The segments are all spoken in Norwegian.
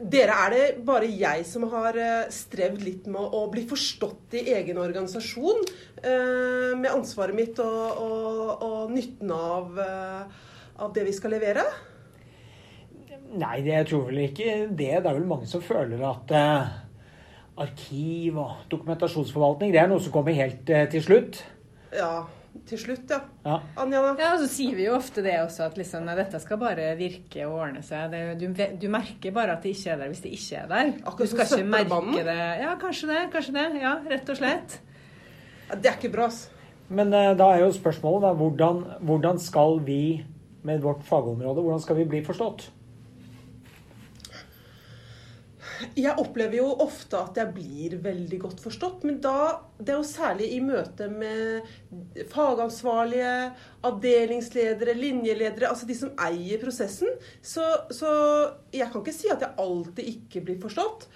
Dere, er det bare jeg som har eh, strevd litt med å bli forstått i egen organisasjon? eh, Med ansvaret mitt og, og, og nytten av, eh, av det vi skal levere? Nei, det, jeg tror vel ikke det. Det er vel mange som føler at arkiv og dokumentasjonsforvaltning det er noe som kommer helt til slutt. Ja, til slutt, ja. Ja. Anja, da? Ja, så sier vi jo ofte det også, at liksom, nei, dette skal bare virke og ordne seg. Det, du, du merker bare at det ikke er der hvis det ikke er der. Akkurat du skal ikke merke det. Ja, kanskje det. Kanskje det. Ja, rett og slett. Ja, Det er ikke bra, ass. Men uh, da er jo spørsmålet da, hvordan, hvordan skal vi med vårt fagområde hvordan skal vi bli forstått? Jeg opplever jo ofte at jeg blir veldig godt forstått, men da, det er jo særlig i møte med fagansvarlige, avdelingsledere, linjeledere, altså de som eier prosessen. Så, så jeg kan ikke si at jeg alltid ikke blir forstått.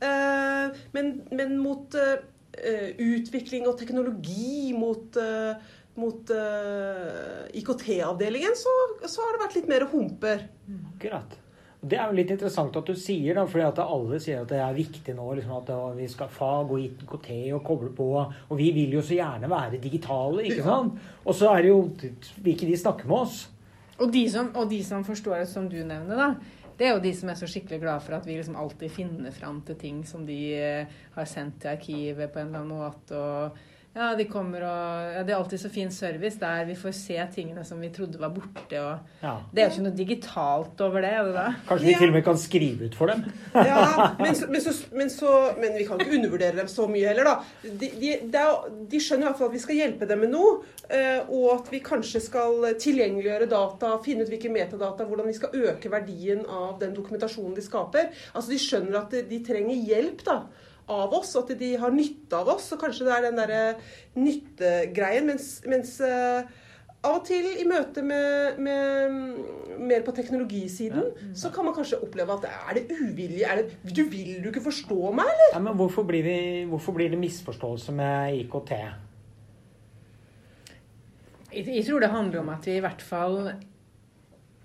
Eh, men, men mot eh, utvikling og teknologi, mot, eh, mot IKT-avdelingen, så, så har det vært litt mer humper. Akkurat. Det er jo litt interessant at du sier da, fordi at alle sier at det er viktig nå liksom at vi skal fag og IKT og koble på. Og vi vil jo så gjerne være digitale, ikke Ja. sant? Og så er det jo vil ikke de snakke med oss. Og de, som, og de som forstår det, som du nevner, da. Det er jo de som er så skikkelig glad for at vi liksom alltid finner fram til ting som de eh, har sendt til arkivet på en eller annen måte. og ja, de kommer og ja, Det er alltid så fin service der vi får se tingene som vi trodde var borte. og Ja. Det er jo ikke noe digitalt over det, det? Kanskje vi Ja. til og med kan skrive ut for dem. Ja, men, så, men, så, men, så, men vi kan ikke undervurdere dem så mye heller, da. De, de, er, de skjønner iallfall at vi skal hjelpe dem med noe, eh, og at vi kanskje skal tilgjengeliggjøre data, finne ut hvilke metadata, hvordan vi skal øke verdien av den dokumentasjonen de skaper. Altså De skjønner at de, de trenger hjelp da, av oss, at de har nytte av oss. Og kanskje det er den derre nyttegreien, mens, mens eh, av og til i møte med, med mer på teknologisiden, så kan man kanskje oppleve at er det uvilje? Er det, du vil du ikke forstå meg, eller? Ja, men hvorfor blir, vi, hvorfor blir det misforståelse med IKT? Jeg, jeg tror det handler om at vi i hvert fall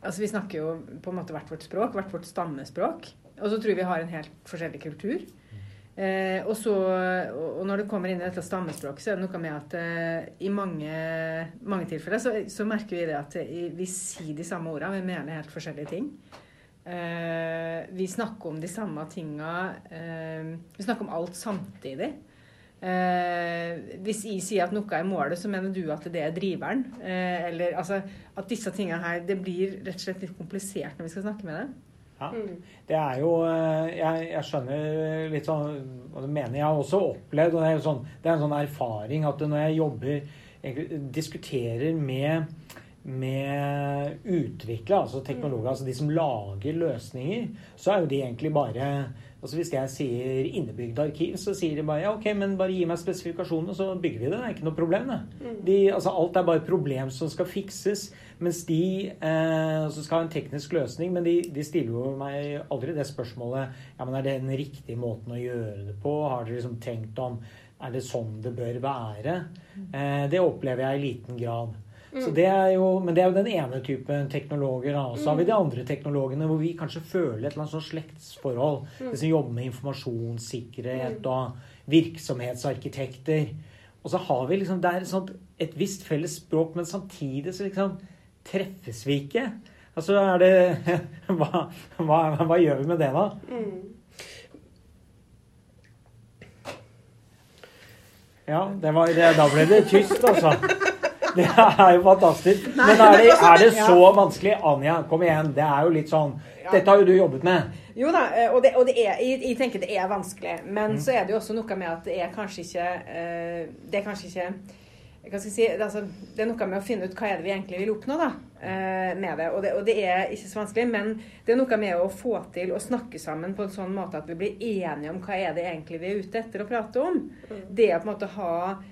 Altså Vi snakker jo på en måte hvert vårt språk, hvert vårt stammespråk. Og så tror jeg vi har en helt forskjellig kultur. Eh, og, så, og når det kommer inn i dette stammespråket, så er det noe med at eh, i mange, mange tilfeller så, så merker vi det at vi sier de samme ordene, vi mener helt forskjellige ting. Eh, vi snakker om de samme tinga eh, Vi snakker om alt samtidig. Eh, hvis jeg sier at noe er målet, så mener du at det er driveren. Eh, eller altså at disse tingene her Det blir rett og slett litt komplisert når vi skal snakke med dem. Ja. Det er jo eh, jeg, jeg skjønner litt sånn Og det mener. Jeg har også opplevd, og det er, jo sånn, det er en sånn erfaring, at når jeg jobber egentlig diskuterer med med utviklere, altså teknologer, altså de som lager løsninger, så er jo de egentlig bare altså Hvis jeg sier innebygd arkiv, så sier de bare ja, ok, men bare gi meg spesifikasjonene, så bygger vi det. Det er ikke noe problem, det. De, altså Alt er bare et problem som skal fikses. Mens de eh, altså skal ha en teknisk løsning, men de, de stiller jo meg aldri det spørsmålet ja, men er det den riktige måten å gjøre det på. Har dere liksom tenkt om er det sånn det bør være? Eh, det opplever jeg i liten grad. Så det jo, men det er jo den ene typen teknologer. Og så har vi de andre teknologene hvor vi kanskje føler et eller annet sånn slektsforhold. De som jobber med informasjonssikkerhet og virksomhetsarkitekter. Og så har vi liksom der et, sånt, et visst felles språk, men samtidig så liksom treffes vi ikke. Altså er det hva, hva, hva gjør vi med det, da? Ja, det var, det, da ble det tyst, altså. Det er jo fantastisk. Men er det, er det så vanskelig? Anja, kom igjen. Det er jo litt sånn Dette har jo du jobbet med. Jo da, eh, og, det, og det er, jeg, jeg tenker det er vanskelig. Men så er det jo også noe med at det er kanskje ikke eh, Det er kanskje ikke hva skal jeg si, det, er altså, det er noe med å finne ut hva er det vi egentlig vil oppnå da, eh, med det. Og, det. og det er ikke så vanskelig, men det er noe med å få til å snakke sammen på en sånn måte at vi blir enige om hva er det egentlig vi er ute etter å prate om. Det å på en måte ha eh,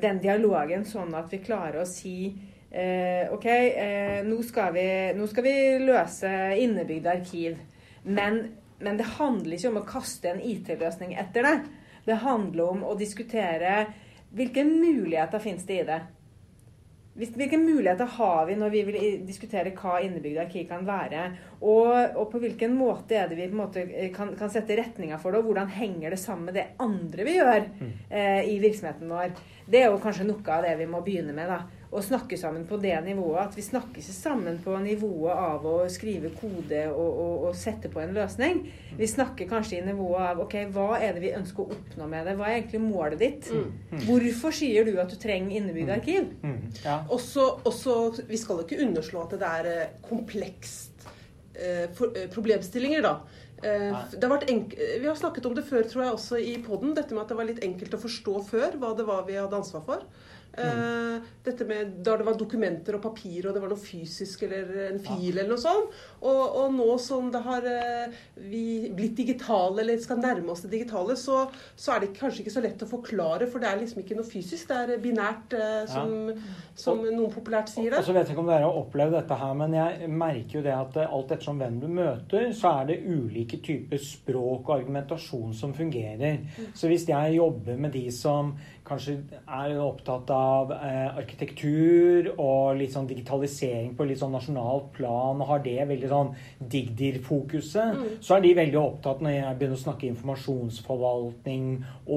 den dialogen sånn at vi klarer å si eh, OK, eh, nå, skal vi, nå skal vi løse innebygde arkiv. Men, men det handler ikke om å kaste en IT-løsning etter det. Det handler om å diskutere hvilke muligheter finnes det i det. hvilke muligheter har vi når vi vil diskutere hva innebygd arkiv kan være? Og, og, på hvilken måte er det vi måte kan, kan, sette retninger for det? Og hvordan henger det sammen med det andre vi gjør mm. eh, i virksomheten vår? Det er jo kanskje noe av det vi må begynne med. da å snakke sammen på det nivået. At vi snakker ikke sammen på nivået av å skrive kode og, og, og, sette på en løsning. Vi snakker kanskje i nivået av ok, hva er det vi ønsker å oppnå med det? Hva er egentlig målet ditt? Mm. Hvorfor sier du at du trenger innebygd arkiv? Mm. mm. Ja. Også, også, vi skal ikke underslå at det er eh, komplekst eh, for, eh, problemstillinger, da. Eh, har vi har snakket om det før, tror jeg, også i poden. Dette med at det var litt enkelt å forstå før hva det var vi hadde ansvar for. Mm. Dette med Da det var dokumenter og papir, og det var noe fysisk eller en fil eller noe sånt. Og, og, nå som det har eh, vi blitt digitale, eller skal nærme oss det digitale, så, så, er det kanskje ikke så lett å forklare, for det er liksom ikke noe fysisk. Det er binært, eh, som, som noen populært sier det. Og så vet jeg ikke om dere har opplevd dette her, men jeg merker jo det at alt ettersom hvem du møter, så er det ulike typer språk og argumentasjon som fungerer. Mm. Så hvis jeg jobber med de som kanskje er opptatt av eh, arkitektur og litt sånn digitalisering på litt sånn nasjonalt plan, og har det veldig sånn Digdir-fokuset, mm. så er de veldig opptatt når jeg begynner å snakke informasjonsforvaltning,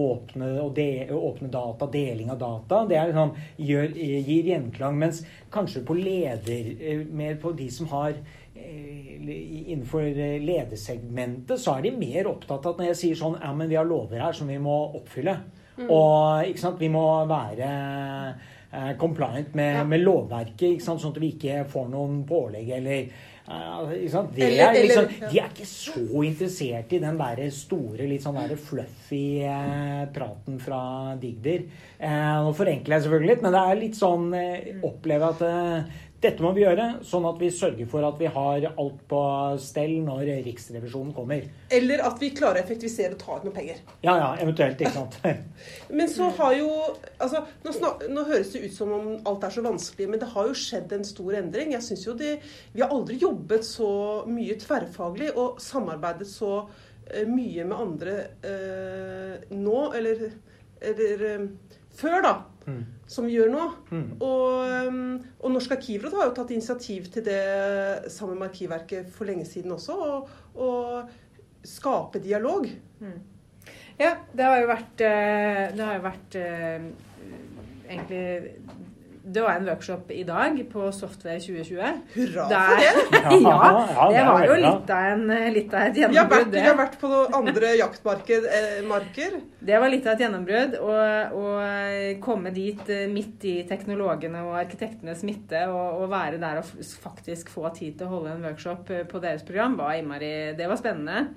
åpne, de, åpne data, deling av data. Det er liksom, gjør, gir gjenklang. Mens kanskje på leder, eh, mer på de som har eh, innenfor ledersegmentet så er de mer opptatt av at når jeg sier sånn ja, men vi har lover her som vi må oppfylle. Mm. Og ikke sant, vi må være eh, compliant med, ja. med lovverket, ikke sant, sånn at vi ikke får noen pålegg eller uh, ikke sant? Er, liksom, de er ikke så interessert i den der store, litt sånn der fluffy uh, praten fra Digder. Uh, nå forenkler jeg selvfølgelig litt, men det er litt sånn uh, Oppleve at dette må vi gjøre, sånn at vi sørger for at vi har alt på stell når Riksrevisjonen kommer. Eller at vi klarer å effektivisere og ta ut noen penger. Ja, ja, eventuelt. ikke sant. men så har jo altså, nå, snak, nå, høres det ut som om alt er så vanskelig, men det har jo skjedd en stor endring. Jeg synes jo det, Vi har aldri jobbet så mye tverrfaglig og samarbeidet så uh, mye med andre eh, nå, eller, eller uh, før, da. Mm. Som vi gjør nå. Mm. Og, um, og, Norsk arkivråd har jo tatt initiativ til det sammen med Arkivverket for lenge siden også. Å skape dialog. Mm. Ja, det har jo vært, eh, det har jo vært eh, egentlig det var en workshop i dag på Software 2020. Hurra Der, for det! ja, det var jo litt av, en, litt av et gjennombrudd. Vi har vært på noen andre jaktmarker. Eh, det var litt av et gjennombrudd. Å komme dit eh, midt i teknologene og arkitektenes midte og, og, være der og faktisk få tid til å holde en workshop eh, på deres program, var innmari Det var spennende.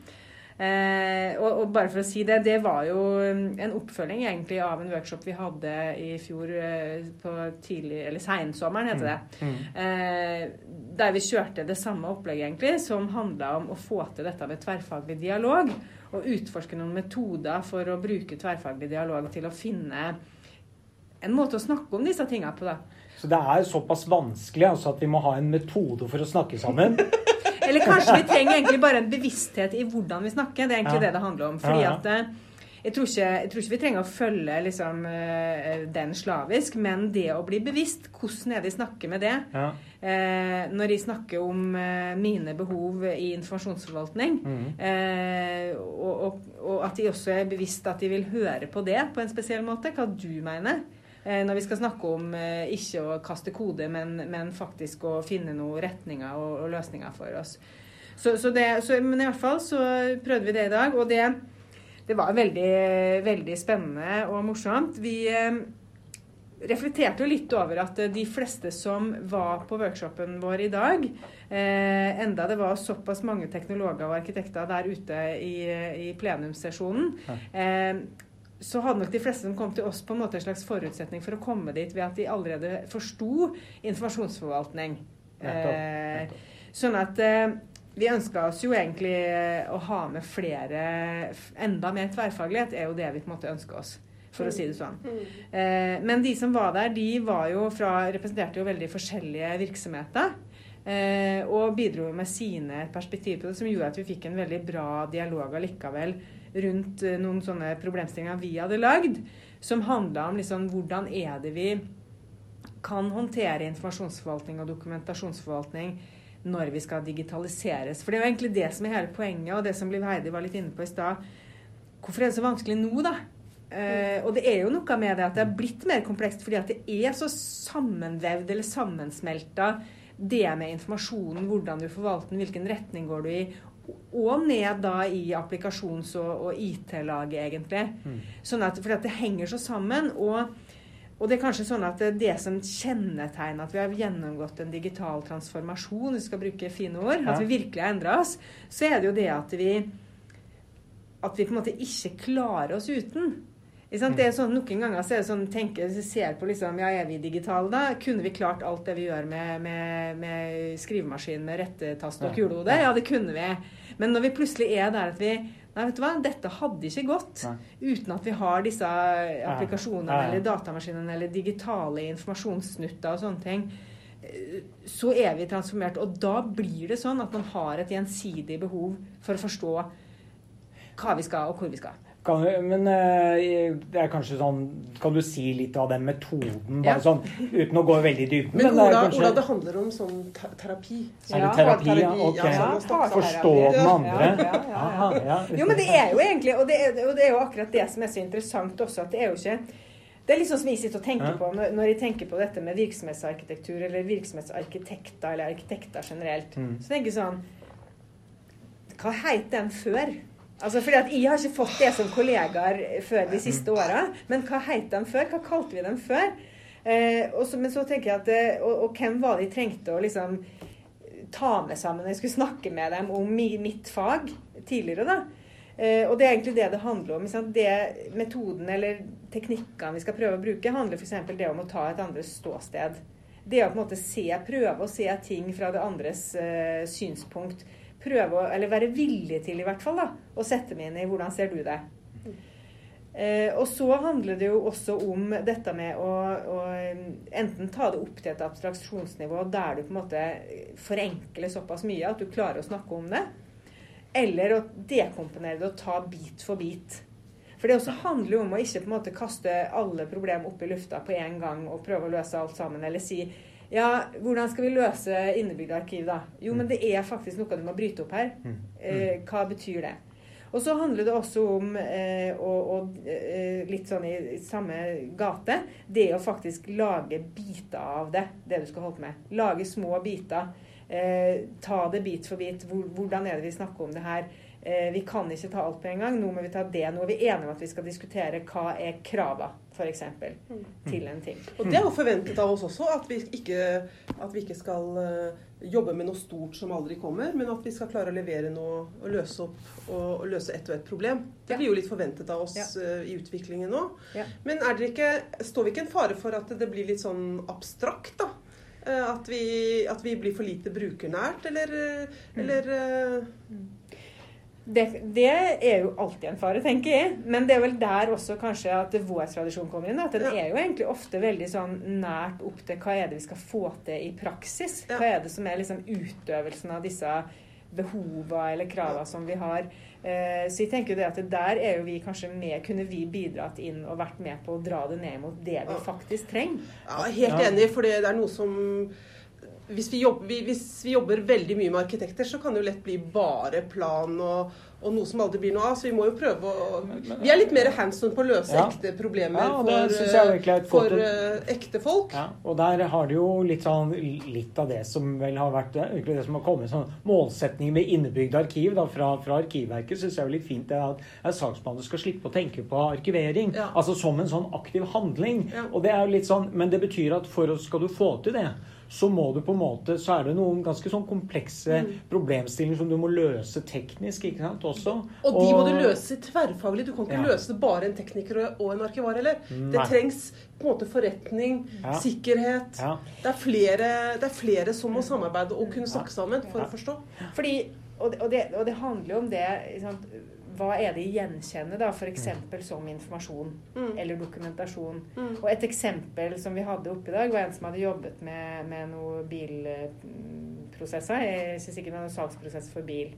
Eh, og, og, bare for å si det, det var jo um, en oppfølging egentlig av en workshop vi hadde i fjor eh, på tidlig, eller seinsommeren, heter det. Mm. Mm. Eh, der vi kjørte det samme opplegget, egentlig, som handla om å få til dette ved tverrfaglig dialog. Og utforske noen metoder for å bruke tverrfaglig dialog til å finne en måte å snakke om disse tinga på. da. Så det er såpass vanskelig altså, at vi må ha en metode for å snakke sammen? Eller kanskje vi trenger egentlig bare en bevissthet i hvordan vi snakker. Det er egentlig ja. det det handler om. Fordi at eh, jeg tror, ikke, jeg tror ikke, vi trenger å følge liksom, eh, den slavisk, men det å bli bevisst hvordan er det de snakker med det. Ja. Eh, når de snakker om eh, mine behov i informasjonsforvaltning, mm. eh, og, og, og, at de også er bevisst at de vil høre på det på en spesiell måte, hva du mener. Eh, når vi skal snakke om eh, ikke å kaste kode, men, men faktisk å finne noen retninger og, og løsninger for oss. Så, så det, så, men i hvert fall så prøvde vi det i dag, og det, det var veldig, veldig spennende og morsomt. Vi eh, reflekterte jo litt over at de fleste som var på workshopen vår i dag, eh, enda det var såpass mange teknologer og arkitekter der ute i, i plenumssesjonen, eh, så hadde nok de fleste som kom til oss, på en måte en slags forutsetning for å komme dit ved at de allerede forsto informasjonsforvaltning. Eh, sånn at eh, vi ønska oss jo egentlig eh, å ha med flere Enda mer tverrfaglighet er jo det vi på en måte ønsker oss. For å si det sånn. Mm. Eh, men de som var der, de var jo fra, representerte jo veldig forskjellige virksomheter. Eh, og bidro med sine perspektiver på det, som gjorde at vi fikk en veldig bra dialog allikevel rundt eh, noen sånne problemstillinger vi hadde lagd, som handla om liksom hvordan er det vi kan håndtere informasjonsforvaltning og dokumentasjonsforvaltning når vi skal digitaliseres. For det er jo egentlig det som er hele poenget, og det som Liv Heidi var litt inne på i stad. Hvorfor er det så vanskelig nå, da? Uh, og det er jo noe med det at det er blitt mer komplekst fordi at det er så sammenvevd eller sammensmelta det med informasjonen, hvordan du forvalter den, hvilken retning går du i, og ned da i applikasjons- og, og IT-laget, egentlig. Mm. Sånn at, fordi at det henger så sammen. og og det er kanskje sånn at det som kjennetegner at vi har gjennomgått en digital transformasjon, hvis vi skal bruke fine ord, ja. at vi virkelig har endra oss, så er det jo det at vi at vi på en måte ikke klarer oss uten. Det er sånn, Noen ganger så er det sånn tenker, så ser på liksom, ja, Er vi digitale da? Kunne vi klart alt det vi gjør med, med, med skrivemaskin med rettetast og kulehode? Ja, det kunne vi. Men når vi plutselig er der at vi Nei, vet du hva, dette hadde ikke gått uten at vi har disse applikasjonene ja. Ja. eller datamaskinene eller digitale informasjonssnutter og sånne ting. Så er vi transformert. Og da blir det sånn at man har et gjensidig behov for å forstå hva vi skal, og hvor vi skal. Kan, men eh, det er kanskje sånn Kan du si litt av den metoden, bare ja. sånn, uten å gå veldig dypt? Men, men Ola, det, kanskje... Ola, det handler om sånn terapi. Er det terapi? Ja, ok. Ja, Forstå den andre? Aha, jo, men det er jo egentlig og det er, og det er, jo akkurat det som er så interessant også, at det er jo ikke det er liksom som jeg sitter og tenker på når, når jeg tenker på dette med virksomhetsarkitektur, eller virksomhetsarkitekter, eller arkitekter generelt. Mm. Så tenker jeg sånn Hva het den før? Altså fordi at Jeg har ikke fått det som kollegaer før de siste åra. Men hva het de før? Hva kalte vi dem før? Eh, så, men så tenker jeg at eh, og, og, hvem var det de trengte å liksom ta med sammen når jeg skulle snakke med dem om mi, mitt fag tidligere? da? Eh, og det er egentlig det det handler om. Det Metoden eller teknikkene vi skal prøve å bruke, handler f.eks. det om å ta et andres ståsted. Det å på en måte se, prøve å se ting fra det andres eh, synspunkt prøve å, eller være villig til i hvert fall, da, å sette meg inn i hvordan ser du det. Eh, og så handler det jo også om dette med å, å, enten ta det opp til et abstraksjonsnivå der du på en måte forenkler såpass mye at du klarer å snakke om det, eller å dekomponere det og ta bit for bit. For det også handler jo om å ikke på en måte kaste alle problemer opp i lufta på en gang og prøve å løse alt sammen, eller si ja, hvordan skal vi løse innebygd arkiv, da? Jo, men det er faktisk noe du må bryte opp her. Mm. Eh, hva betyr det? Og så handler det også om, eh, og, og eh, litt sånn i, i, samme gate, det å faktisk lage biter av det, det du skal holde på med. Lage små biter. Eh, ta det bit for bit. Hvor, hvordan er det vi snakker om det her? Eh, vi kan ikke ta alt på en gang. Nå må vi ta det. Nå er vi enige om at vi skal diskutere hva er krava, f.eks. Mm. til en ting. Og det er jo forventet av oss også, at vi ikke, at vi ikke skal uh, jobbe med noe stort som aldri kommer, men at vi skal klare å levere noe og løse opp og, og løse ett og ett problem. Det blir jo litt forventet av oss ja. uh, i utviklingen nå. Ja. Men er det ikke, står vi ikke en fare for at det blir litt sånn abstrakt, da? Uh, at, vi, at vi, blir for lite brukernært, eller, mm. eller mm. Det, det, er jo alltid en fare, tenker jeg. Men det er vel der også kanskje at vår tradisjon kommer inn. At den ja. er jo egentlig ofte veldig sånn nært opp til hva er det vi skal få til i praksis. Ja. Hva er det som er liksom utøvelsen av disse behova eller krava ja. som vi har. Eh, så jeg tenker jo det at der er jo vi kanskje med, kunne vi bidratt inn og vært med på å dra det ned mot det vi faktisk trenger. Ja, helt enig, for det er noe som hvis vi, jobber, hvis vi, jobber, veldig mye med arkitekter, så kan det jo lett bli bare plan og, og noe som aldri blir noe av. Så vi må jo prøve å Vi er litt mer hands on på å løse ja. ekte problemer ja, for, for uh, ekte folk. Ja, og der har det jo litt, sånn, litt av det som vel har vært det som har kommet sånn målsetning med innebygd arkiv da, fra, fra Arkivverket, syns jeg er litt fint det at, at saksbehandler skal slippe å tenke på arkivering. Altså som en sånn aktiv handling. Og det er jo litt sånn, Men det betyr at for å skal du få til det så må du på en måte, så er det noen ganske sånn komplekse mm. problemstillinger som du må løse teknisk ikke sant, også. Og de må du løse tverrfaglig. Du kan ikke ja. løse det bare en tekniker og en arkivar heller. Mm, det trengs på en måte forretning, ja. sikkerhet. Ja. Det, er flere, det, er flere, som må samarbeide og kunne snakke sammen for å forstå. Fordi, og det, og det, handler jo om det sant, hva er det jeg gjenkjenner, da, f.eks. som informasjon mm. eller dokumentasjon. Mm. Og et eksempel som vi hadde oppe i dag, var en som hadde jobbet med, med noen bilprosesser. Jeg syns ikke det var noen saksprosess for bil.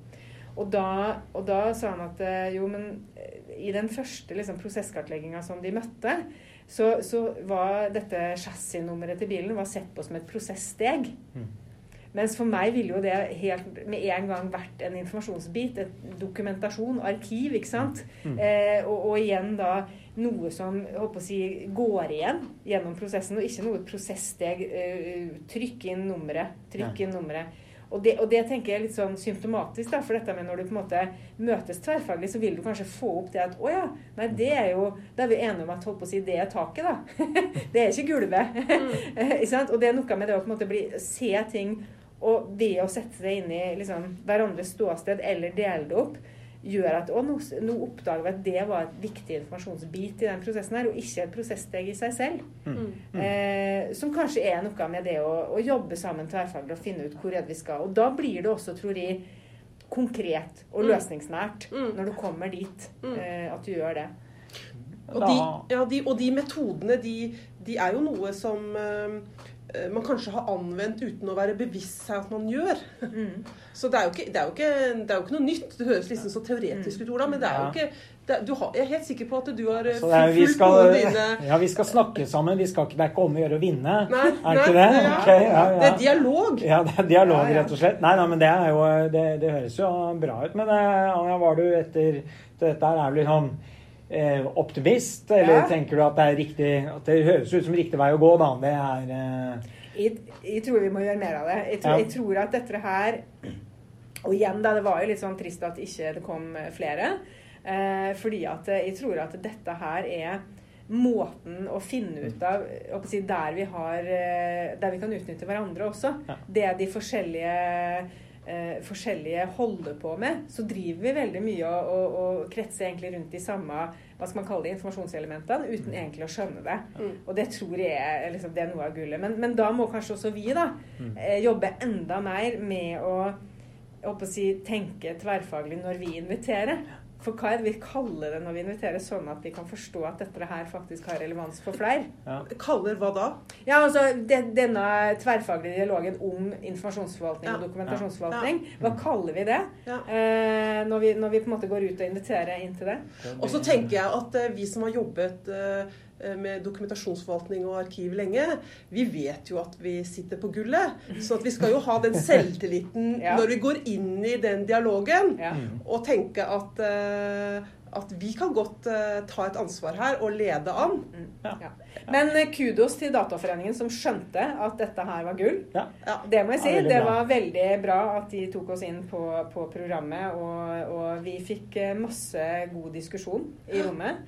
Og da, og da sa han at eh, jo, men eh, i den første liksom, prosesskartlegginga som de møtte, så, så var dette chassisnummeret til bilen var sett på som et prosesssteg. Mm. Mens for meg ville jo det helt med en gang vært en informasjonsbit. Et dokumentasjon, arkiv, ikke sant. Mm. Eh, og, og igjen da noe som håper å si, går igjen gjennom prosessen, og ikke noe prosesssteg. Eh, trykk inn nummeret. Trykk inn nummeret. Og det, og det tenker jeg er litt sånn symptomatisk, da, for dette med når du på en måte møtes tverrfaglig, så vil du kanskje få opp det at å ja, nei det er jo Da er vi enige om at holdt på å si, det er taket, da. det er ikke gulvet. sant? Og det er noe med det å på en måte bli, se ting og det å sette seg inn i liksom, hverandres ståsted eller dele det opp, gjør at nå, nå oppdager vi at det var et viktig informasjonsbit i den prosessen her, og ikke et prosesssteg i seg selv. Mm. Eh, som kanskje er noe med det å, å jobbe sammen tverrfaglig og finne ut hvor er det vi skal. Og da blir det også, tror jeg, konkret og Mm. løsningsnært Mm. når du kommer dit Mm. eh, at du gjør det. Og de, ja, de, og de metodene, de, de er jo noe som eh, man kanskje har anvendt uten å være bevisst seg at man gjør. Mm. Så det er jo ikke, det er jo ikke, det er jo ikke noe nytt. Det høres liksom så teoretisk ut, Ola, men det er jo ikke det, er- du har, Jeg er helt sikker på at du har eh, er, fulgt noen dine ja, vi skal snakke sammen. Vi skal ikke, det er ikke om å gjøre å vinne. Nei, er det ikke det? ja. okay, ja, Det er dialog. Ja, det er dialog, Ja, ja. rett og slett. Nei, nei, men det er jo Det, det høres jo bra ut. Men eh, Anja, var du etter Dette her er vel litt sånn eh, optimist? Eller Ja. tenker du at det er riktig At det høres ut som riktig vei å gå, da? Det er eh, Jeg, jeg tror vi må gjøre mer av det. Jeg tror, Ja. jeg tror at dette her Og igjen, da, det var jo litt sånn trist at ikke det kom flere. Eh, fordi at eh, jeg tror at dette her er måten å finne ut av der vi har eh, Der vi kan utnytte hverandre også. Ja. Det de forskjellige eh, forskjellige holder på med, så driver vi veldig mye og, og, og kretser egentlig rundt de samme hva skal man kalle det, informasjonselementene, uten egentlig å skjønne det. Mm. Og det tror jeg er, liksom, det er noe av gullet. Men, men da må kanskje også vi da Mm. eh, jobbe enda mer med å, å si, tenke tverrfaglig når vi inviterer. For hva er det vi kaller det når vi inviterer, sånn at vi kan forstå at dette her faktisk har relevans for flere? ja. Kaller hva da? Ja, altså det, Denne tverrfaglige dialogen om informasjonsforvaltning og Ja. dokumentasjonsforvaltning, hva kaller vi det? Ja. Eh, når, vi, når vi på en måte går ut og inviterer inn til det? Og så tenker jeg at eh, vi som har jobbet eh, med dokumentasjonsforvaltning og arkiv lenge, vi vet jo at vi sitter på gullet. Så at vi skal jo ha den selvtilliten Ja. når vi går inn i den dialogen, Ja. Mm. og tenke at, eh, at vi kan godt eh, ta et ansvar her og lede an. Ja. Men eh, kudos til Dataforeningen som skjønte at dette her var gull. Ja. Ja. Det må jeg si. Ja, det var veldig bra at de tok oss inn på, på programmet. Og, og vi fikk eh, masse god diskusjon i rommet.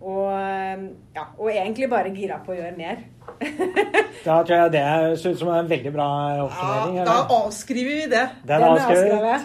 Og, eh, ja, og egentlig bare gira på å gjøre mer. Da tror jeg det ser ut som en veldig bra oppsummering. Ja, da avskriver vi det. Den Den avskriver.